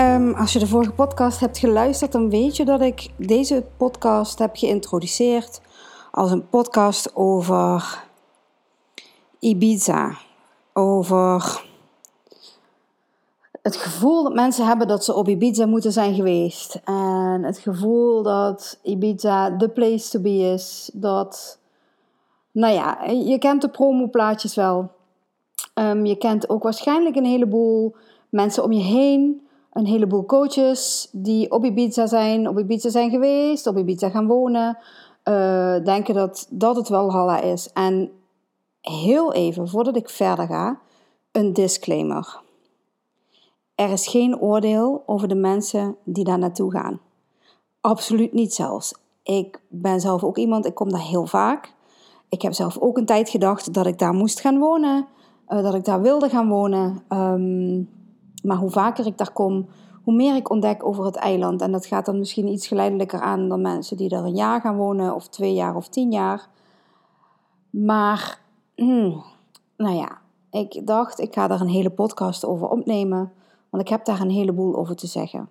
Um, als je de vorige podcast hebt geluisterd, dan weet je dat ik deze podcast heb geïntroduceerd als een podcast over Ibiza. Over het gevoel dat mensen hebben dat ze op Ibiza moeten zijn geweest. En het gevoel dat Ibiza the place to be is. Dat, nou ja, je kent de promoplaatjes wel. Um, je kent ook waarschijnlijk een heleboel mensen om je heen een heleboel coaches die op Ibiza zijn, op Ibiza zijn geweest, op Ibiza gaan wonen, uh, denken dat dat het wel Halla is. En heel even, voordat ik verder ga, een disclaimer. Er is geen oordeel over de mensen die daar naartoe gaan. Absoluut niet zelfs. Ik ben zelf ook iemand, ik kom daar heel vaak. Ik heb zelf ook een tijd gedacht dat ik daar moest gaan wonen, uh, dat ik daar wilde gaan wonen. Um, maar hoe vaker ik daar kom, hoe meer ik ontdek over het eiland. En dat gaat dan misschien iets geleidelijker aan dan mensen die er een jaar gaan wonen, of twee jaar of tien jaar. Maar, hmm, nou ja, ik dacht, ik ga daar een hele podcast over opnemen, want ik heb daar een heleboel over te zeggen.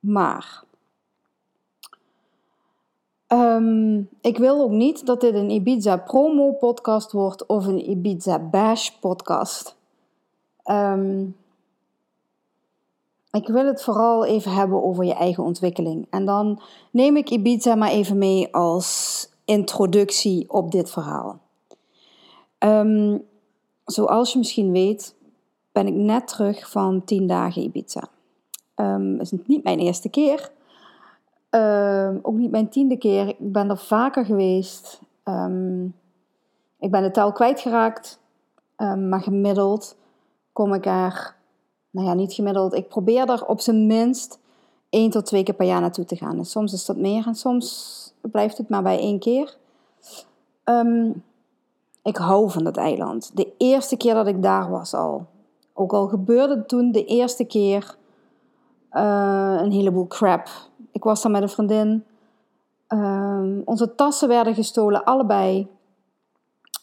Maar. Um, ik wil ook niet dat dit een Ibiza promo podcast wordt of een Ibiza bash podcast. Um, ik wil het vooral even hebben over je eigen ontwikkeling. En dan neem ik Ibiza maar even mee als introductie op dit verhaal. Um, zoals je misschien weet, ben ik net terug van 10 dagen Ibiza. Um, het is niet mijn eerste keer. Um, ook niet mijn tiende keer. Ik ben er vaker geweest. ik ben de tel kwijtgeraakt. maar gemiddeld kom ik er nou ja, niet gemiddeld. Ik probeer er op zijn minst één tot twee keer per jaar naartoe te gaan. En soms is dat meer en soms blijft het maar bij één keer. Um, ik hou van dat eiland. De eerste keer dat ik daar was al. Ook al gebeurde toen de eerste keer uh, een heleboel crap. Ik was daar met een vriendin. Um, onze tassen werden gestolen, allebei.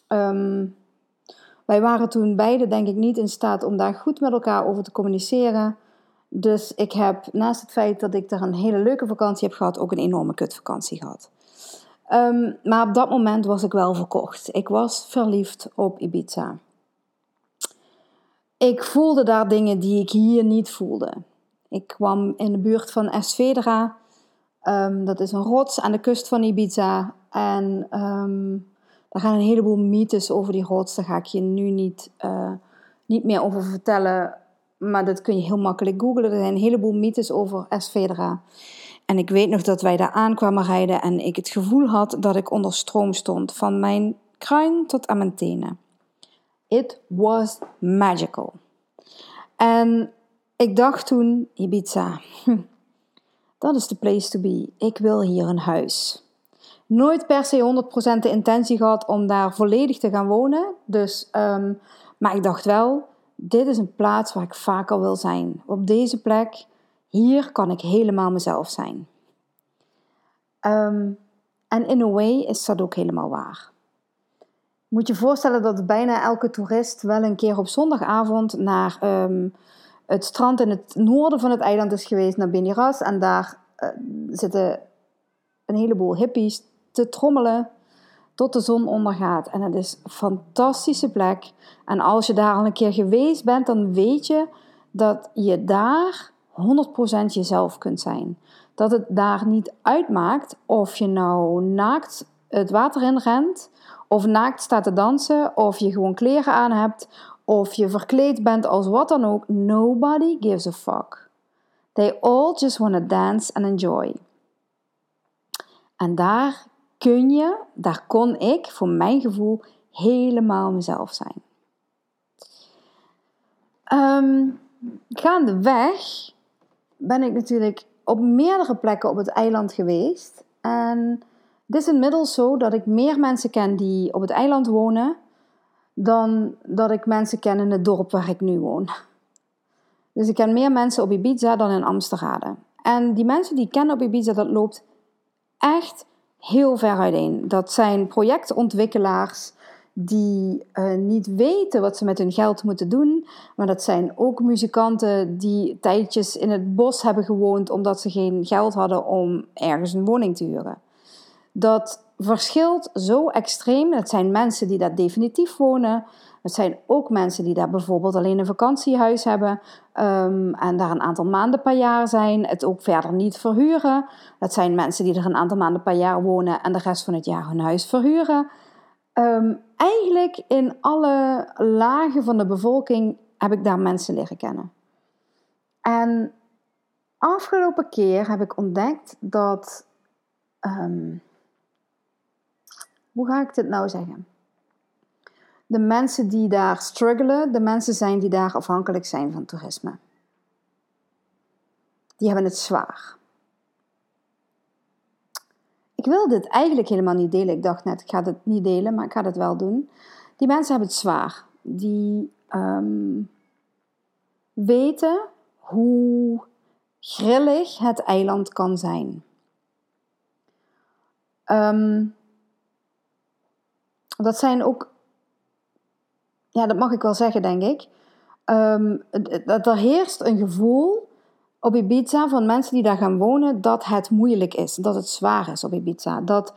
Um, wij waren toen beide, denk ik, niet in staat om daar goed met elkaar over te communiceren. Dus ik heb naast het feit dat ik daar een hele leuke vakantie heb gehad, ook een enorme kutvakantie gehad. Um, maar op dat moment was ik wel verkocht. Ik was verliefd op Ibiza. Ik voelde daar dingen die ik hier niet voelde. Ik kwam in de buurt van Esvedra. Um, dat is een rots aan de kust van Ibiza. En um, er gaan een heleboel mythes over die rots. Daar ga ik je nu niet, uh, niet meer over vertellen. Maar dat kun je heel makkelijk googlen. Er zijn een heleboel mythes over Esvedra. En ik weet nog dat wij daar aankwamen rijden en ik het gevoel had dat ik onder stroom stond. Van mijn kruin tot aan mijn tenen. It was magical. En ik dacht toen, Ibiza, dat is the place to be. Ik wil hier een huis nooit per se 100% de intentie gehad om daar volledig te gaan wonen. Dus, um, maar ik dacht wel, dit is een plaats waar ik vaker wil zijn. Op deze plek, hier kan ik helemaal mezelf zijn. Um, en in a way is dat ook helemaal waar. Moet je voorstellen dat bijna elke toerist wel een keer op zondagavond naar um, het strand in het noorden van het eiland is geweest, naar Beniras. En daar uh, zitten een heleboel hippies te trommelen tot de zon ondergaat. En het is een fantastische plek. En als je daar al een keer geweest bent, dan weet je dat je daar 100% jezelf kunt zijn. Dat het daar niet uitmaakt of je nou naakt het water in rent, of naakt staat te dansen, of je gewoon kleren aan hebt, of je verkleed bent als wat dan ook. Nobody gives a fuck. They all just want to dance and enjoy. En daar kun je, daar kon ik voor mijn gevoel helemaal mezelf zijn. Um, gaandeweg ben ik natuurlijk op meerdere plekken op het eiland geweest. En het is inmiddels zo dat ik meer mensen ken die op het eiland wonen dan dat ik mensen ken in het dorp waar ik nu woon. Dus ik ken meer mensen op Ibiza dan in Amsterdam. En die mensen die ik ken op Ibiza, dat loopt echt heel ver uiteen. Dat zijn projectontwikkelaars die uh, niet weten wat ze met hun geld moeten doen. Maar dat zijn ook muzikanten die tijdjes in het bos hebben gewoond omdat ze geen geld hadden om ergens een woning te huren. Dat verschilt zo extreem. Het zijn mensen die daar definitief wonen. Het zijn ook mensen die daar bijvoorbeeld alleen een vakantiehuis hebben um, en daar een aantal maanden per jaar zijn, het ook verder niet verhuren. Dat zijn mensen die er een aantal maanden per jaar wonen en de rest van het jaar hun huis verhuren. Um, eigenlijk in alle lagen van de bevolking heb ik daar mensen leren kennen. En afgelopen keer heb ik ontdekt dat. Um, hoe ga ik dit nou zeggen? De mensen die daar struggelen, de mensen zijn die daar afhankelijk zijn van toerisme. Die hebben het zwaar. Ik wil dit eigenlijk helemaal niet delen. Ik dacht net, ik ga het niet delen, maar ik ga het wel doen. Die mensen hebben het zwaar. Die um, weten hoe grillig het eiland kan zijn. Um, dat zijn ook, ja, dat mag ik wel zeggen, denk ik. Um, dat er heerst een gevoel op Ibiza van mensen die daar gaan wonen dat het moeilijk is, dat het zwaar is op Ibiza, dat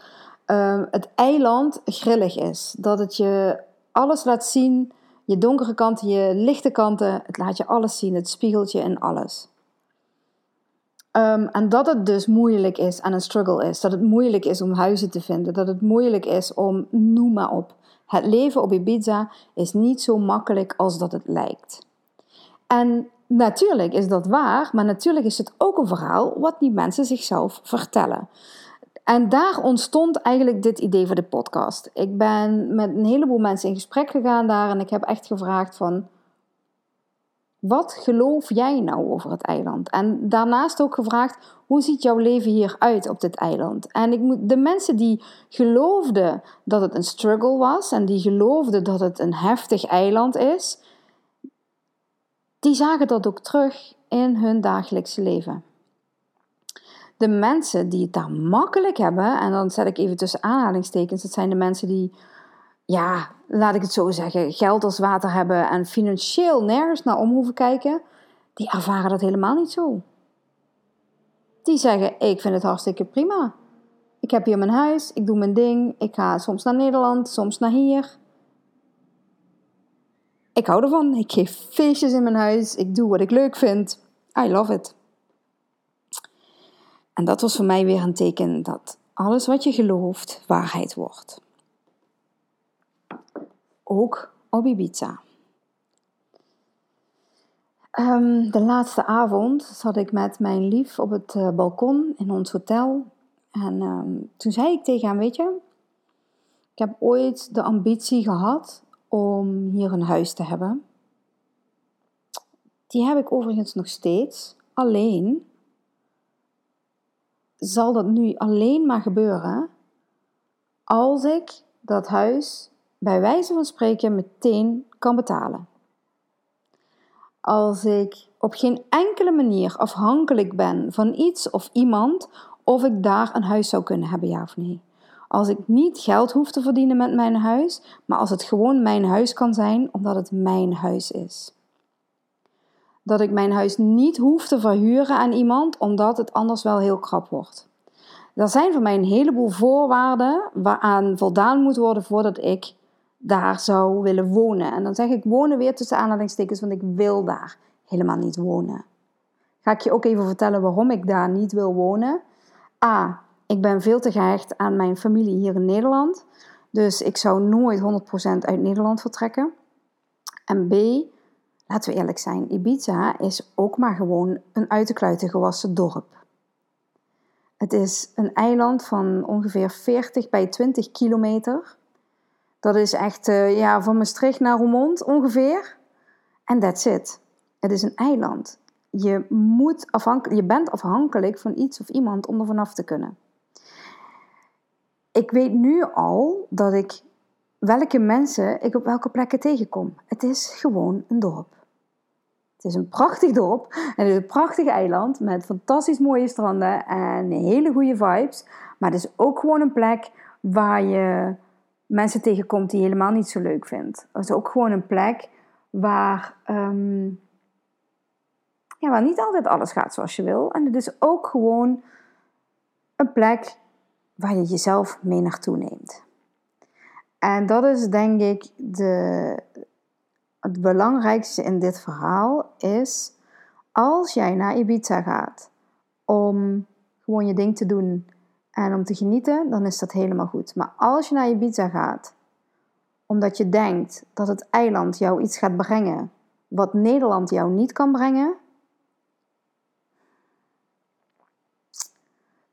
uh, het eiland grillig is, dat het je alles laat zien, je donkere kanten, je lichte kanten, het laat je alles zien, het spiegelt je in alles. Um, en dat het dus moeilijk is en een struggle is, dat het moeilijk is om huizen te vinden, dat het moeilijk is om, noem maar op. Het leven op Ibiza is niet zo makkelijk als dat het lijkt. En Natuurlijk is dat waar, maar natuurlijk is het ook een verhaal wat die mensen zichzelf vertellen. En daar ontstond eigenlijk dit idee voor de podcast. Ik ben met een heleboel mensen in gesprek gegaan daar en ik heb echt gevraagd van... Wat geloof jij nou over het eiland? En daarnaast ook gevraagd, hoe ziet jouw leven hier uit op dit eiland? En ik moet, de mensen die geloofden dat het een struggle was en die geloofden dat het een heftig eiland is, die zagen dat ook terug in hun dagelijkse leven. De mensen die het daar makkelijk hebben, en dan zet ik even tussen aanhalingstekens, dat zijn de mensen die, ja, laat ik het zo zeggen, geld als water hebben en financieel nergens naar om hoeven kijken, die ervaren dat helemaal niet zo. Die zeggen: Ik vind het hartstikke prima. Ik heb hier mijn huis, ik doe mijn ding, ik ga soms naar Nederland, soms naar hier. Ik hou ervan. Ik geef feestjes in mijn huis. Ik doe wat ik leuk vind. I love it. En dat was voor mij weer een teken dat alles wat je gelooft waarheid wordt. Ook op Ibiza. Um, de laatste avond zat ik met mijn lief op het uh, balkon in ons hotel. En um, toen zei ik tegen hem, weet je, ik heb ooit de ambitie gehad om hier een huis te hebben. Die heb ik overigens nog steeds. Alleen zal dat nu alleen maar gebeuren als ik dat huis bij wijze van spreken meteen kan betalen. Als ik op geen enkele manier afhankelijk ben van iets of iemand of ik daar een huis zou kunnen hebben, ja of nee. Als ik niet geld hoef te verdienen met mijn huis, maar als het gewoon mijn huis kan zijn, omdat het mijn huis is. Dat ik mijn huis niet hoef te verhuren aan iemand, omdat het anders wel heel krap wordt. Er zijn voor mij een heleboel voorwaarden waaraan voldaan moet worden voordat ik daar zou willen wonen. En dan zeg ik wonen weer tussen aanhalingstekens, want ik wil daar helemaal niet wonen. Ga ik je ook even vertellen waarom ik daar niet wil wonen. A. Ik ben veel te gehecht aan mijn familie hier in Nederland. Dus ik zou nooit 100% uit Nederland vertrekken. En B, laten we eerlijk zijn, Ibiza is ook maar gewoon een uit de kluiten gewassen dorp. Het is een eiland van ongeveer 40 bij 20 kilometer. Dat is echt uh, ja, van Maastricht naar Roermond ongeveer. En that's it. Het is een eiland. je, moet je bent afhankelijk van iets of iemand om er vanaf te kunnen. Ik weet nu al dat ik welke mensen ik op welke plekken tegenkom. Het is gewoon een dorp. Het is een prachtig dorp en het is een prachtig eiland met fantastisch mooie stranden en hele goede vibes. Maar het is ook gewoon een plek waar je mensen tegenkomt die helemaal niet zo leuk vindt. Het is ook gewoon een plek waar, um, ja, waar niet altijd alles gaat zoals je wil. En het is ook gewoon een plek waar je jezelf mee naartoe neemt. En dat is denk ik de, het belangrijkste in dit verhaal is als jij naar Ibiza gaat om gewoon je ding te doen en om te genieten, dan is dat helemaal goed. Maar als je naar Ibiza gaat omdat je denkt dat het eiland jou iets gaat brengen wat Nederland jou niet kan brengen,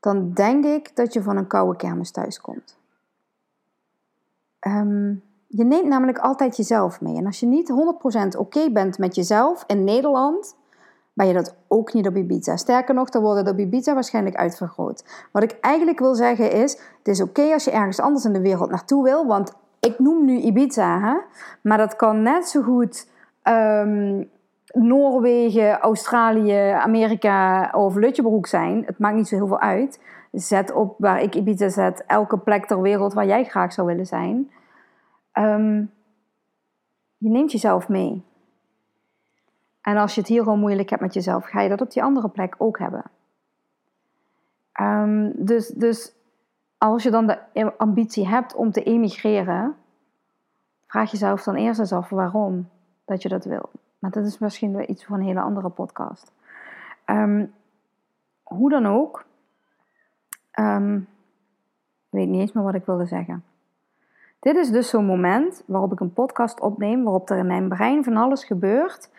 dan denk ik dat je van een koude kermis thuis komt. Ehm, je neemt namelijk altijd jezelf mee. En als je niet 100% oké bent met jezelf in Nederland, ben je dat ook niet op Ibiza. Sterker nog, dan wordt het Ibiza waarschijnlijk uitvergroot. Wat ik eigenlijk wil zeggen is, het is oké als je ergens anders in de wereld naartoe wil, want ik noem nu Ibiza, hè? maar dat kan net zo goed um, Noorwegen, Australië, Amerika of Lutjebroek zijn. Het maakt niet zo heel veel uit. Zet op waar ik Ibiza zet, elke plek ter wereld waar jij graag zou willen zijn. Um, je neemt jezelf mee. En als je het hier al moeilijk hebt met jezelf, ga je dat op die andere plek ook hebben. Um, dus, dus als je dan de ambitie hebt om te emigreren, vraag jezelf dan eerst eens af waarom dat je dat wil. Maar dat is misschien weer iets voor een hele andere podcast. Um, hoe dan ook, um, ik weet niet eens meer wat ik wilde zeggen. Dit is dus zo'n moment waarop ik een podcast opneem, waarop er in mijn brein van alles gebeurt,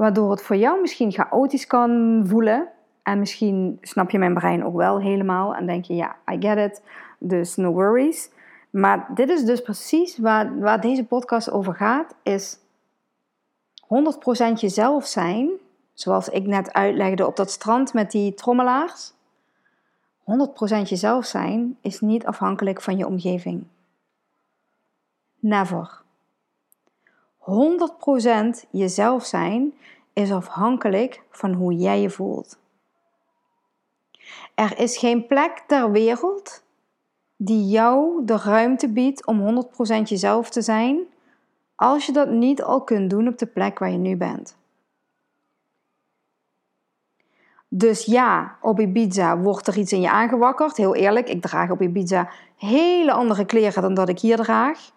waardoor het voor jou misschien chaotisch kan voelen. En misschien snap je mijn brein ook wel helemaal en denk je, ja, I get it, dus no worries. Maar dit is dus precies waar, waar deze podcast over gaat, is 100% jezelf zijn, zoals ik net uitlegde op dat strand met die trommelaars. 100% jezelf zijn is niet afhankelijk van je omgeving. Never. 100% jezelf zijn is afhankelijk van hoe jij je voelt. Er is geen plek ter wereld die jou de ruimte biedt om 100% jezelf te zijn, als je dat niet al kunt doen op de plek waar je nu bent. Dus ja, op Ibiza wordt er iets in je aangewakkerd. Heel eerlijk, ik draag op Ibiza hele andere kleren dan dat ik hier draag.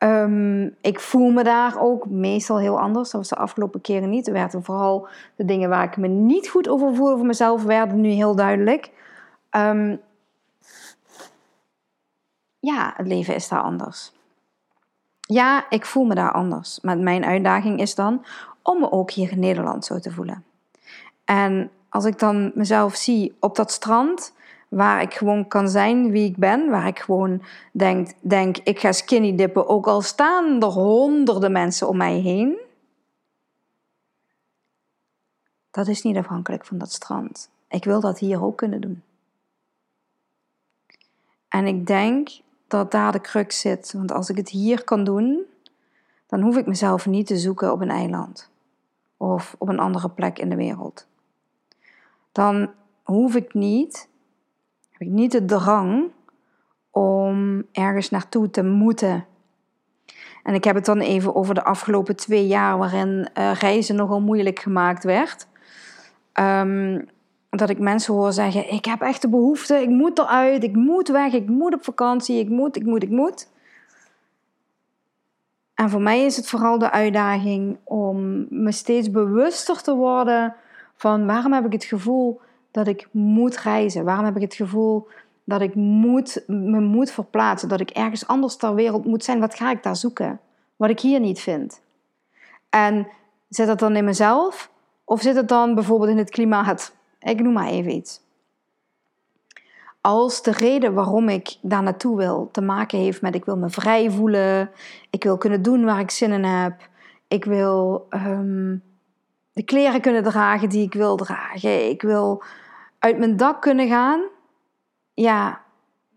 Ehm, ik voel me daar ook meestal heel anders. Dat was de afgelopen keren niet. Er werden vooral de dingen waar ik me niet goed over voelde voor mezelf, werden nu heel duidelijk. Um, ja, het leven is daar anders. Ja, ik voel me daar anders. Maar mijn uitdaging is dan om me ook hier in Nederland zo te voelen. En als ik dan mezelf zie op dat strand, waar ik gewoon kan zijn wie ik ben, waar ik gewoon denk, denk ik ga skinny dippen, ook al staan er honderden mensen om mij heen. Dat is niet afhankelijk van dat strand. Ik wil dat hier ook kunnen doen. En ik denk dat daar de crux zit. Want als ik het hier kan doen, dan hoef ik mezelf niet te zoeken op een eiland of op een andere plek in de wereld. Dan hoef ik niet, ik niet de drang om ergens naartoe te moeten. En ik heb het dan even over de afgelopen twee jaar waarin uh, reizen nogal moeilijk gemaakt werd. Um, dat ik mensen hoor zeggen: Ik heb echt de behoefte, ik moet eruit, ik moet weg, ik moet op vakantie, ik moet, ik moet, ik moet. En voor mij is het vooral de uitdaging om me steeds bewuster te worden van waarom heb ik het gevoel dat ik moet reizen? Waarom heb ik het gevoel dat ik moet, me moet verplaatsen? Dat ik ergens anders ter wereld moet zijn? Wat ga ik daar zoeken? Wat ik hier niet vind. En zit dat dan in mezelf? Of zit het dan bijvoorbeeld in het klimaat? Ik noem maar even iets. Als de reden waarom ik daar naartoe wil te maken heeft met ik wil me vrij voelen, ik wil kunnen doen waar ik zin in heb, ik wil, um, de kleren kunnen dragen die ik wil dragen. Ik wil uit mijn dak kunnen gaan. Ja,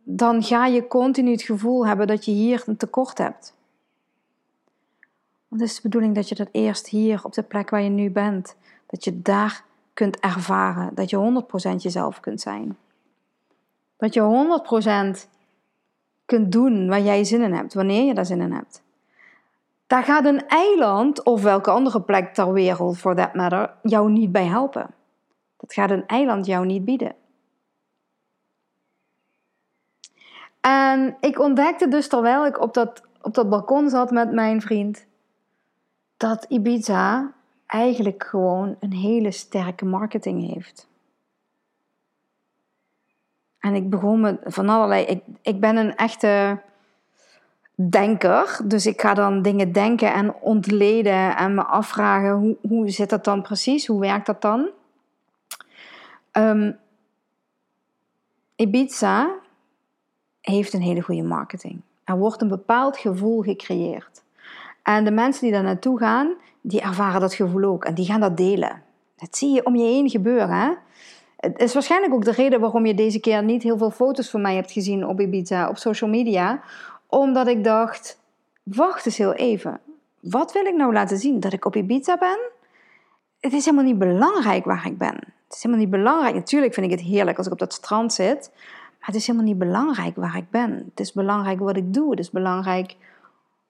dan ga je continu het gevoel hebben dat je hier een tekort hebt. Want het is de bedoeling dat je dat eerst hier op de plek waar je nu bent, dat je daar kunt ervaren, dat je 100% jezelf kunt zijn. Dat je 100% kunt doen waar jij zin in hebt, wanneer je daar zin in hebt. Daar gaat een eiland of welke andere plek ter wereld, for that matter, jou niet bij helpen. Dat gaat een eiland jou niet bieden. En ik ontdekte dus terwijl ik op dat, op dat balkon zat met mijn vriend, dat Ibiza eigenlijk gewoon een hele sterke marketing heeft. En ik begon met van allerlei. Ik, ik ben een echte denker. Dus ik ga dan dingen denken en ontleden en me afvragen hoe, hoe zit dat dan precies? Hoe werkt dat dan? Um, Ibiza heeft een hele goede marketing. Er wordt een bepaald gevoel gecreëerd. En de mensen die daar naartoe gaan, die ervaren dat gevoel ook en die gaan dat delen. Dat zie je om je heen gebeuren. Hè? Het is waarschijnlijk ook de reden waarom je deze keer niet heel veel foto's van mij hebt gezien op Ibiza, op social media. Omdat ik dacht, wacht eens heel even. Wat wil ik nou laten zien? Dat ik op Ibiza ben? Het is helemaal niet belangrijk waar ik ben. Het is helemaal niet belangrijk. Natuurlijk vind ik het heerlijk als ik op dat strand zit. Maar het is helemaal niet belangrijk waar ik ben. Het is belangrijk wat ik doe. Het is belangrijk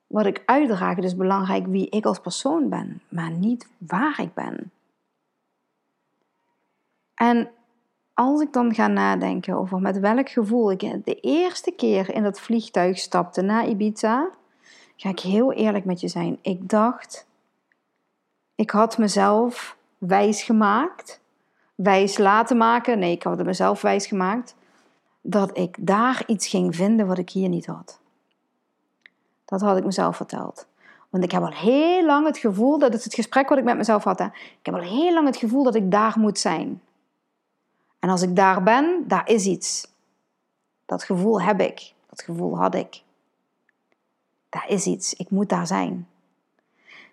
wat ik uitdraag. Het is belangrijk wie ik als persoon ben. Maar niet waar ik ben. En als ik dan ga nadenken over met welk gevoel ik de eerste keer in dat vliegtuig stapte naar Ibiza, ga ik heel eerlijk met je zijn. Ik dacht, ik had mezelf wijs gemaakt, wijs laten maken. Nee, ik had mezelf wijs gemaakt dat ik daar iets ging vinden wat ik hier niet had. Dat had ik mezelf verteld. Want ik heb al heel lang het gevoel, dat is het gesprek wat ik met mezelf had. Hè? Ik heb al heel lang het gevoel dat ik daar moet zijn. En als ik daar ben, daar is iets. Dat gevoel heb ik. Dat gevoel had ik. Daar is iets. Ik moet daar zijn.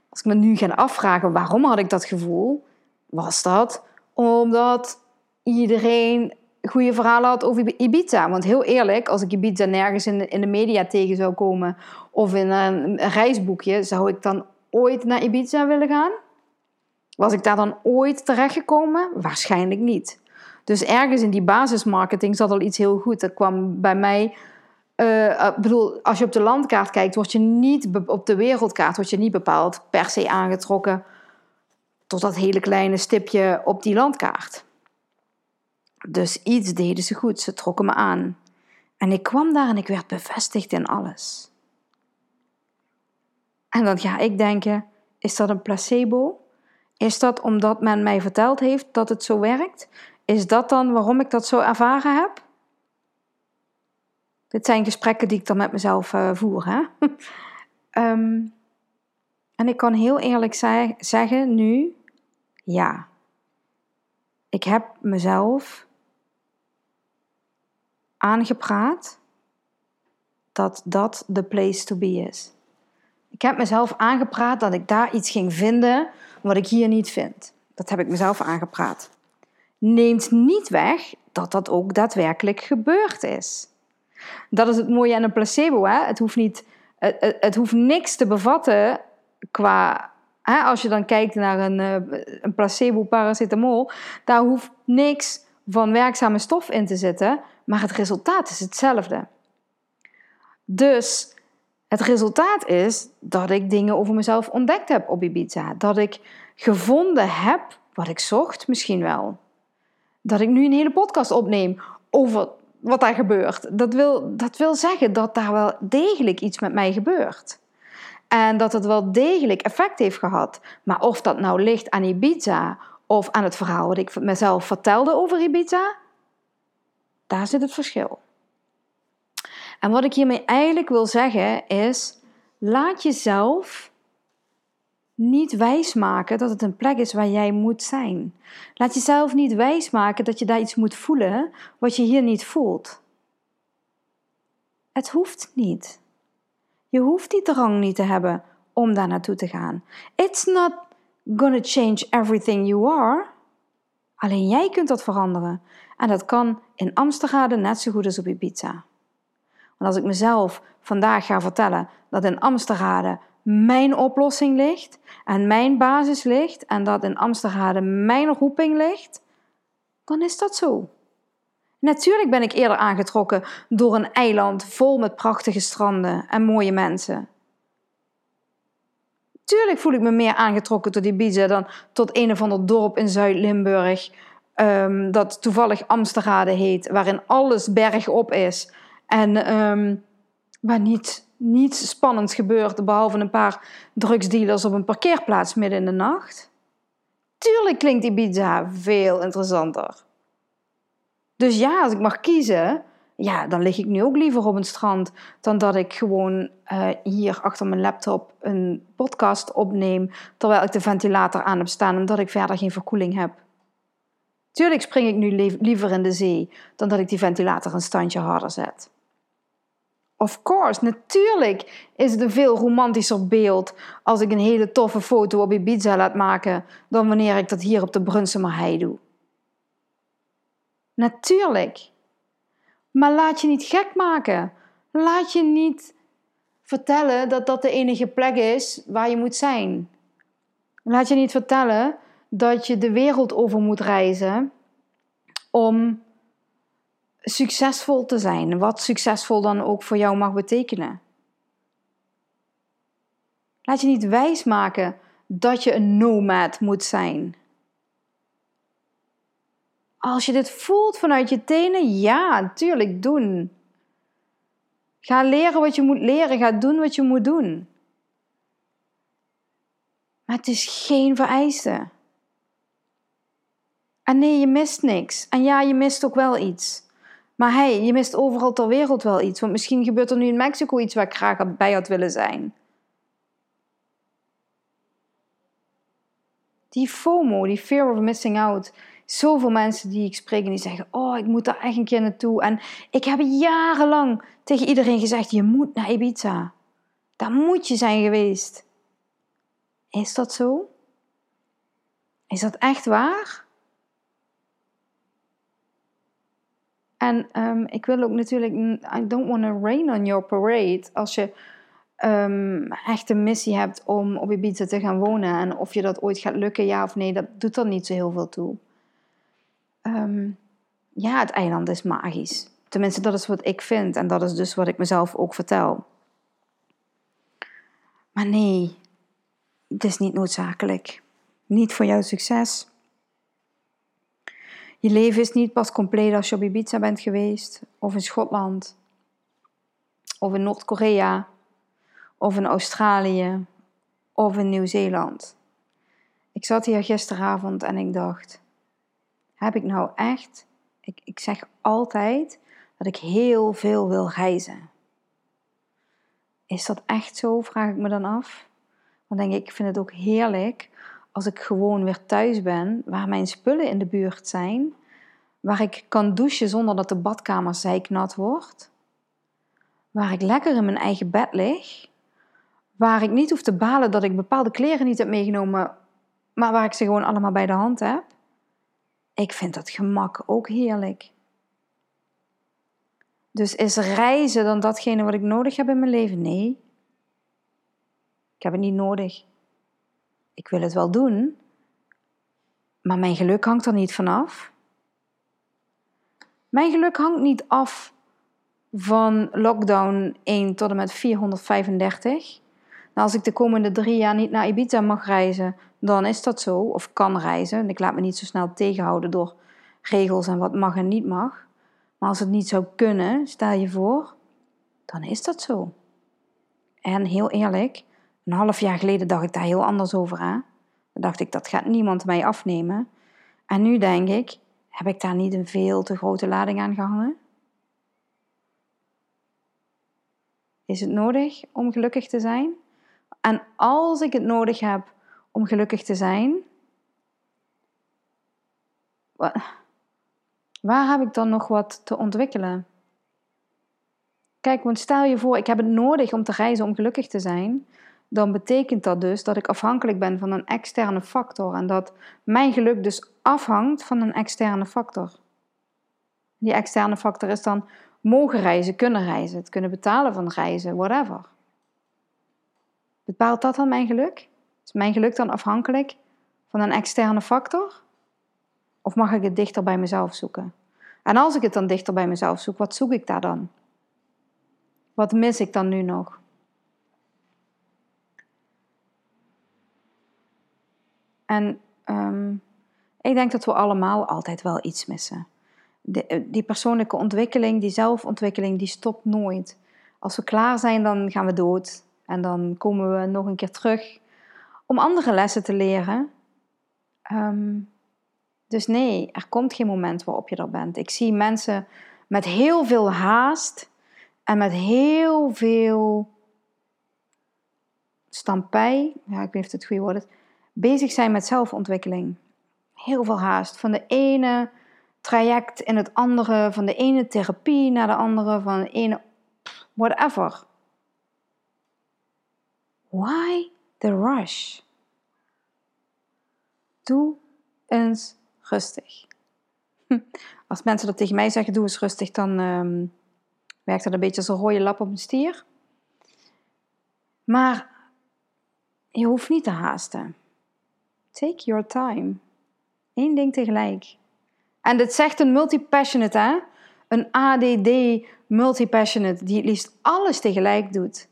Als ik me nu ga afvragen waarom had ik dat gevoel, was dat omdat iedereen goede verhalen had over Ibiza. Want heel eerlijk, als ik Ibiza nergens in de, in de media tegen zou komen of in een, reisboekje, zou ik dan ooit naar Ibiza willen gaan? Was ik daar dan ooit terechtgekomen? Waarschijnlijk niet. Dus ergens in die basismarketing zat al iets heel goed. Dat kwam bij mij. Uh, bedoel, als je op de landkaart kijkt, word je niet op de wereldkaart word je niet bepaald per se aangetrokken tot dat hele kleine stipje op die landkaart. Dus iets deden ze goed, ze trokken me aan. En ik kwam daar en ik werd bevestigd in alles. En dan ga ik denken: is dat een placebo? Is dat omdat men mij verteld heeft dat het zo werkt? Is dat dan waarom ik dat zo ervaren heb? Dit zijn gesprekken die ik dan met mezelf uh, voer. Hè? Ehm, en ik kan heel eerlijk zeggen nu, ja. Ik heb mezelf aangepraat dat dat de place to be is. Ik heb mezelf aangepraat dat ik daar iets ging vinden wat ik hier niet vind. Dat heb ik mezelf aangepraat neemt niet weg dat dat ook daadwerkelijk gebeurd is. Dat is het mooie aan een placebo. Hè? Het, hoeft niet, het, het, hoeft niks te bevatten qua. Als je dan kijkt naar een, eh, een placebo paracetamol, daar hoeft niks van werkzame stof in te zitten, maar het resultaat is hetzelfde. Dus het resultaat is dat ik dingen over mezelf ontdekt heb op Ibiza. Dat ik gevonden heb wat ik zocht, misschien wel dat ik nu een hele podcast opneem over wat daar gebeurt. Dat wil, dat wil zeggen dat daar wel degelijk iets met mij gebeurt. En dat het wel degelijk effect heeft gehad. Maar of dat nou ligt aan Ibiza of aan het verhaal wat ik mezelf vertelde over Ibiza, daar zit het verschil. En wat ik hiermee eigenlijk wil zeggen is: laat jezelf niet wijsmaken dat het een plek is waar jij moet zijn. Laat jezelf niet wijsmaken dat je daar iets moet voelen wat je hier niet voelt. Het hoeft niet. Je hoeft die drang niet te hebben om daar naartoe te gaan. It's not gonna change everything you are. Alleen jij kunt dat veranderen. En dat kan in Amsterdam net zo goed als op Ibiza. Want als ik mezelf vandaag ga vertellen dat in Amsterdam mijn oplossing ligt en mijn basis ligt en dat in Amsterdam mijn roeping ligt, dan is dat zo. Natuurlijk ben ik eerder aangetrokken door een eiland vol met prachtige stranden en mooie mensen. Tuurlijk voel ik me meer aangetrokken tot Ibiza dan tot een of ander dorp in Zuid-Limburg. Um, dat toevallig Amsterrade heet, waarin alles bergop is. En um, waar niet, niets spannends gebeurt, behalve een paar drugsdealers op een parkeerplaats midden in de nacht. Tuurlijk klinkt Ibiza veel interessanter. Dus ja, als ik mag kiezen, ja, dan lig ik nu ook liever op een strand dan dat ik gewoon uh, hier achter mijn laptop een podcast opneem terwijl ik de ventilator aan heb staan omdat ik verder geen verkoeling heb. Tuurlijk spring ik nu liever in de zee dan dat ik die ventilator een standje harder zet. Of course, natuurlijk is het een veel romantischer beeld als ik een hele toffe foto op Ibiza laat maken dan wanneer ik dat hier op de Brunsumer Hei doe. Natuurlijk. Maar laat je niet gek maken. Laat je niet vertellen dat dat de enige plek is waar je moet zijn. Laat je niet vertellen dat je de wereld over moet reizen om succesvol te zijn. Wat succesvol dan ook voor jou mag betekenen. Laat je niet wijsmaken dat je een nomad moet zijn. Als je dit voelt vanuit je tenen, ja, natuurlijk doen. Ga leren wat je moet leren, ga doen wat je moet doen. Maar het is geen vereiste. En nee, je mist niks. En ja, je mist ook wel iets. Maar hey, je mist overal ter wereld wel iets. Want misschien gebeurt er nu in Mexico iets waar ik graag bij had willen zijn. Die FOMO, die fear of missing out, zoveel mensen die ik spreek en die zeggen: Oh, ik moet daar echt een keer naartoe. En ik heb jarenlang tegen iedereen gezegd: Je moet naar Ibiza. Daar moet je zijn geweest. Is dat zo? Is dat echt waar? En um, ik wil ook natuurlijk, I don't want to rain on your parade. Als je um, echt een missie hebt om op Ibiza te gaan wonen en of je dat ooit gaat lukken, ja of nee, dat doet er niet zo heel veel toe. Um, ja, het eiland is magisch. Tenminste, dat is wat ik vind en dat is dus wat ik mezelf ook vertel. Maar nee, het is niet noodzakelijk. Niet voor jouw succes. Je leven is niet pas compleet als je op Ibiza bent geweest, of in Schotland, of in Noord-Korea, of in Australië, of in Nieuw-Zeeland. Ik zat hier gisteravond en ik dacht: heb ik nou echt, ik, ik zeg altijd dat ik heel veel wil reizen. Is dat echt zo, vraag ik me dan af. Dan denk ik, ik vind het ook heerlijk als ik gewoon weer thuis ben, waar mijn spullen in de buurt zijn, waar ik kan douchen zonder dat de badkamer zijknat wordt, waar ik lekker in mijn eigen bed lig, waar ik niet hoef te balen dat ik bepaalde kleren niet heb meegenomen, maar waar ik ze gewoon allemaal bij de hand heb. Ik vind dat gemak ook heerlijk. Dus is reizen dan datgene wat ik nodig heb in mijn leven? Nee. Ik heb het niet nodig. Ik wil het wel doen, maar mijn geluk hangt er niet vanaf. Mijn geluk hangt niet af van lockdown 1 tot en met 435. Nou, als ik de komende drie jaar niet naar Ibiza mag reizen, dan is dat zo. Of kan reizen. Ik laat me niet zo snel tegenhouden door regels en wat mag en niet mag. Maar als het niet zou kunnen, stel je voor, dan is dat zo. En heel eerlijk, een half jaar geleden dacht ik daar heel anders over aan. Dan dacht ik, dat gaat niemand mij afnemen. En nu denk ik, heb ik daar niet een veel te grote lading aan gehangen? Is het nodig om gelukkig te zijn? En als ik het nodig heb om gelukkig te zijn, waar heb ik dan nog wat te ontwikkelen? Kijk, want stel je voor, ik heb het nodig om te reizen om gelukkig te zijn, dan betekent dat dus dat ik afhankelijk ben van een externe factor en dat mijn geluk dus afhangt van een externe factor. Die externe factor is dan mogen reizen, kunnen reizen, het kunnen betalen van reizen, whatever. Bepaalt dat dan mijn geluk? Is mijn geluk dan afhankelijk van een externe factor? Of mag ik het dichter bij mezelf zoeken? En als ik het dan dichter bij mezelf zoek, wat zoek ik daar dan? Wat mis ik dan nu nog? En ehm, ik denk dat we allemaal altijd wel iets missen. Eh, die persoonlijke ontwikkeling, die zelfontwikkeling, die stopt nooit. Als we klaar zijn, dan gaan we dood. En dan komen we nog een keer terug om andere lessen te leren. Ehm, dus nee, er komt geen moment waarop je er bent. Ik zie mensen met heel veel haast en met heel veel stampij, ja, ik weet niet of het het goede woord is, bezig zijn met zelfontwikkeling. Heel veel haast. Van de ene traject in het andere, van de ene therapie naar de andere, van de ene whatever. Why the rush? Doe eens rustig. Als mensen dat tegen mij zeggen, doe eens rustig, dan um, werkt dat een beetje als een rode lap op een stier. Maar je hoeft niet te haasten. Take your time. Eén ding tegelijk. En dit zegt een multipassionate, hè? Een ADD multipassionate die het liefst alles tegelijk doet.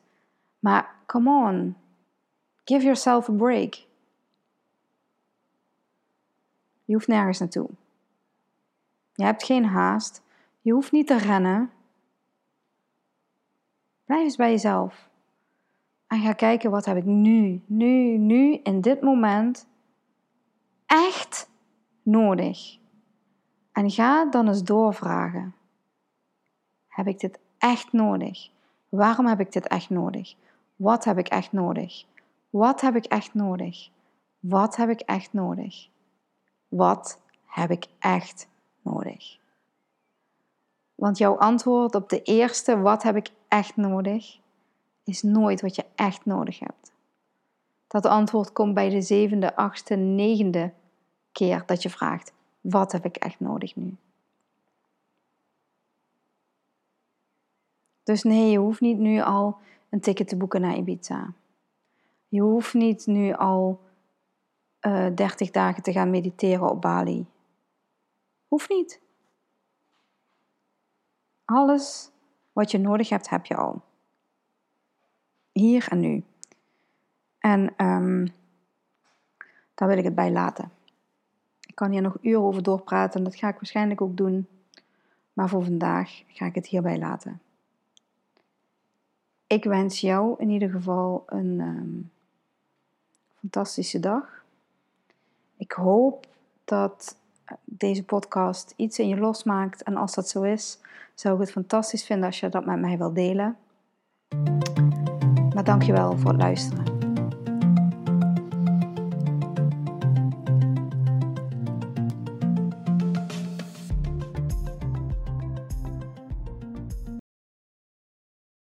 Maar come on, give yourself a break. Je hoeft nergens naartoe. Je hebt geen haast. Je hoeft niet te rennen. Blijf eens bij jezelf. En ga kijken wat heb ik nu, nu, nu, in dit moment echt nodig. En ga dan eens doorvragen. Heb ik dit echt nodig? Waarom heb ik dit echt nodig? Wat heb ik echt nodig? Wat heb ik echt nodig? Wat heb ik echt nodig? Wat heb ik echt nodig? Want jouw antwoord op de eerste, wat heb ik echt nodig, is nooit wat je echt nodig hebt. Dat antwoord komt bij de zevende, achtste, negende keer dat je vraagt, wat heb ik echt nodig nu? Dus nee, je hoeft niet nu al een ticket te boeken naar Ibiza. Je hoeft niet nu al uh, eh, 30 dagen te gaan mediteren op Bali. Hoeft niet. Alles wat je nodig hebt, heb je al. Hier en nu. En um, daar wil ik het bij laten kan hier nog uren over doorpraten en dat ga ik waarschijnlijk ook doen. Maar voor vandaag ga ik het hierbij laten. Ik wens jou in ieder geval een ehm, fantastische dag. Ik hoop dat deze podcast iets in je losmaakt. En als dat zo is, zou ik het fantastisch vinden als je dat met mij wilt delen. Maar dankjewel voor het luisteren.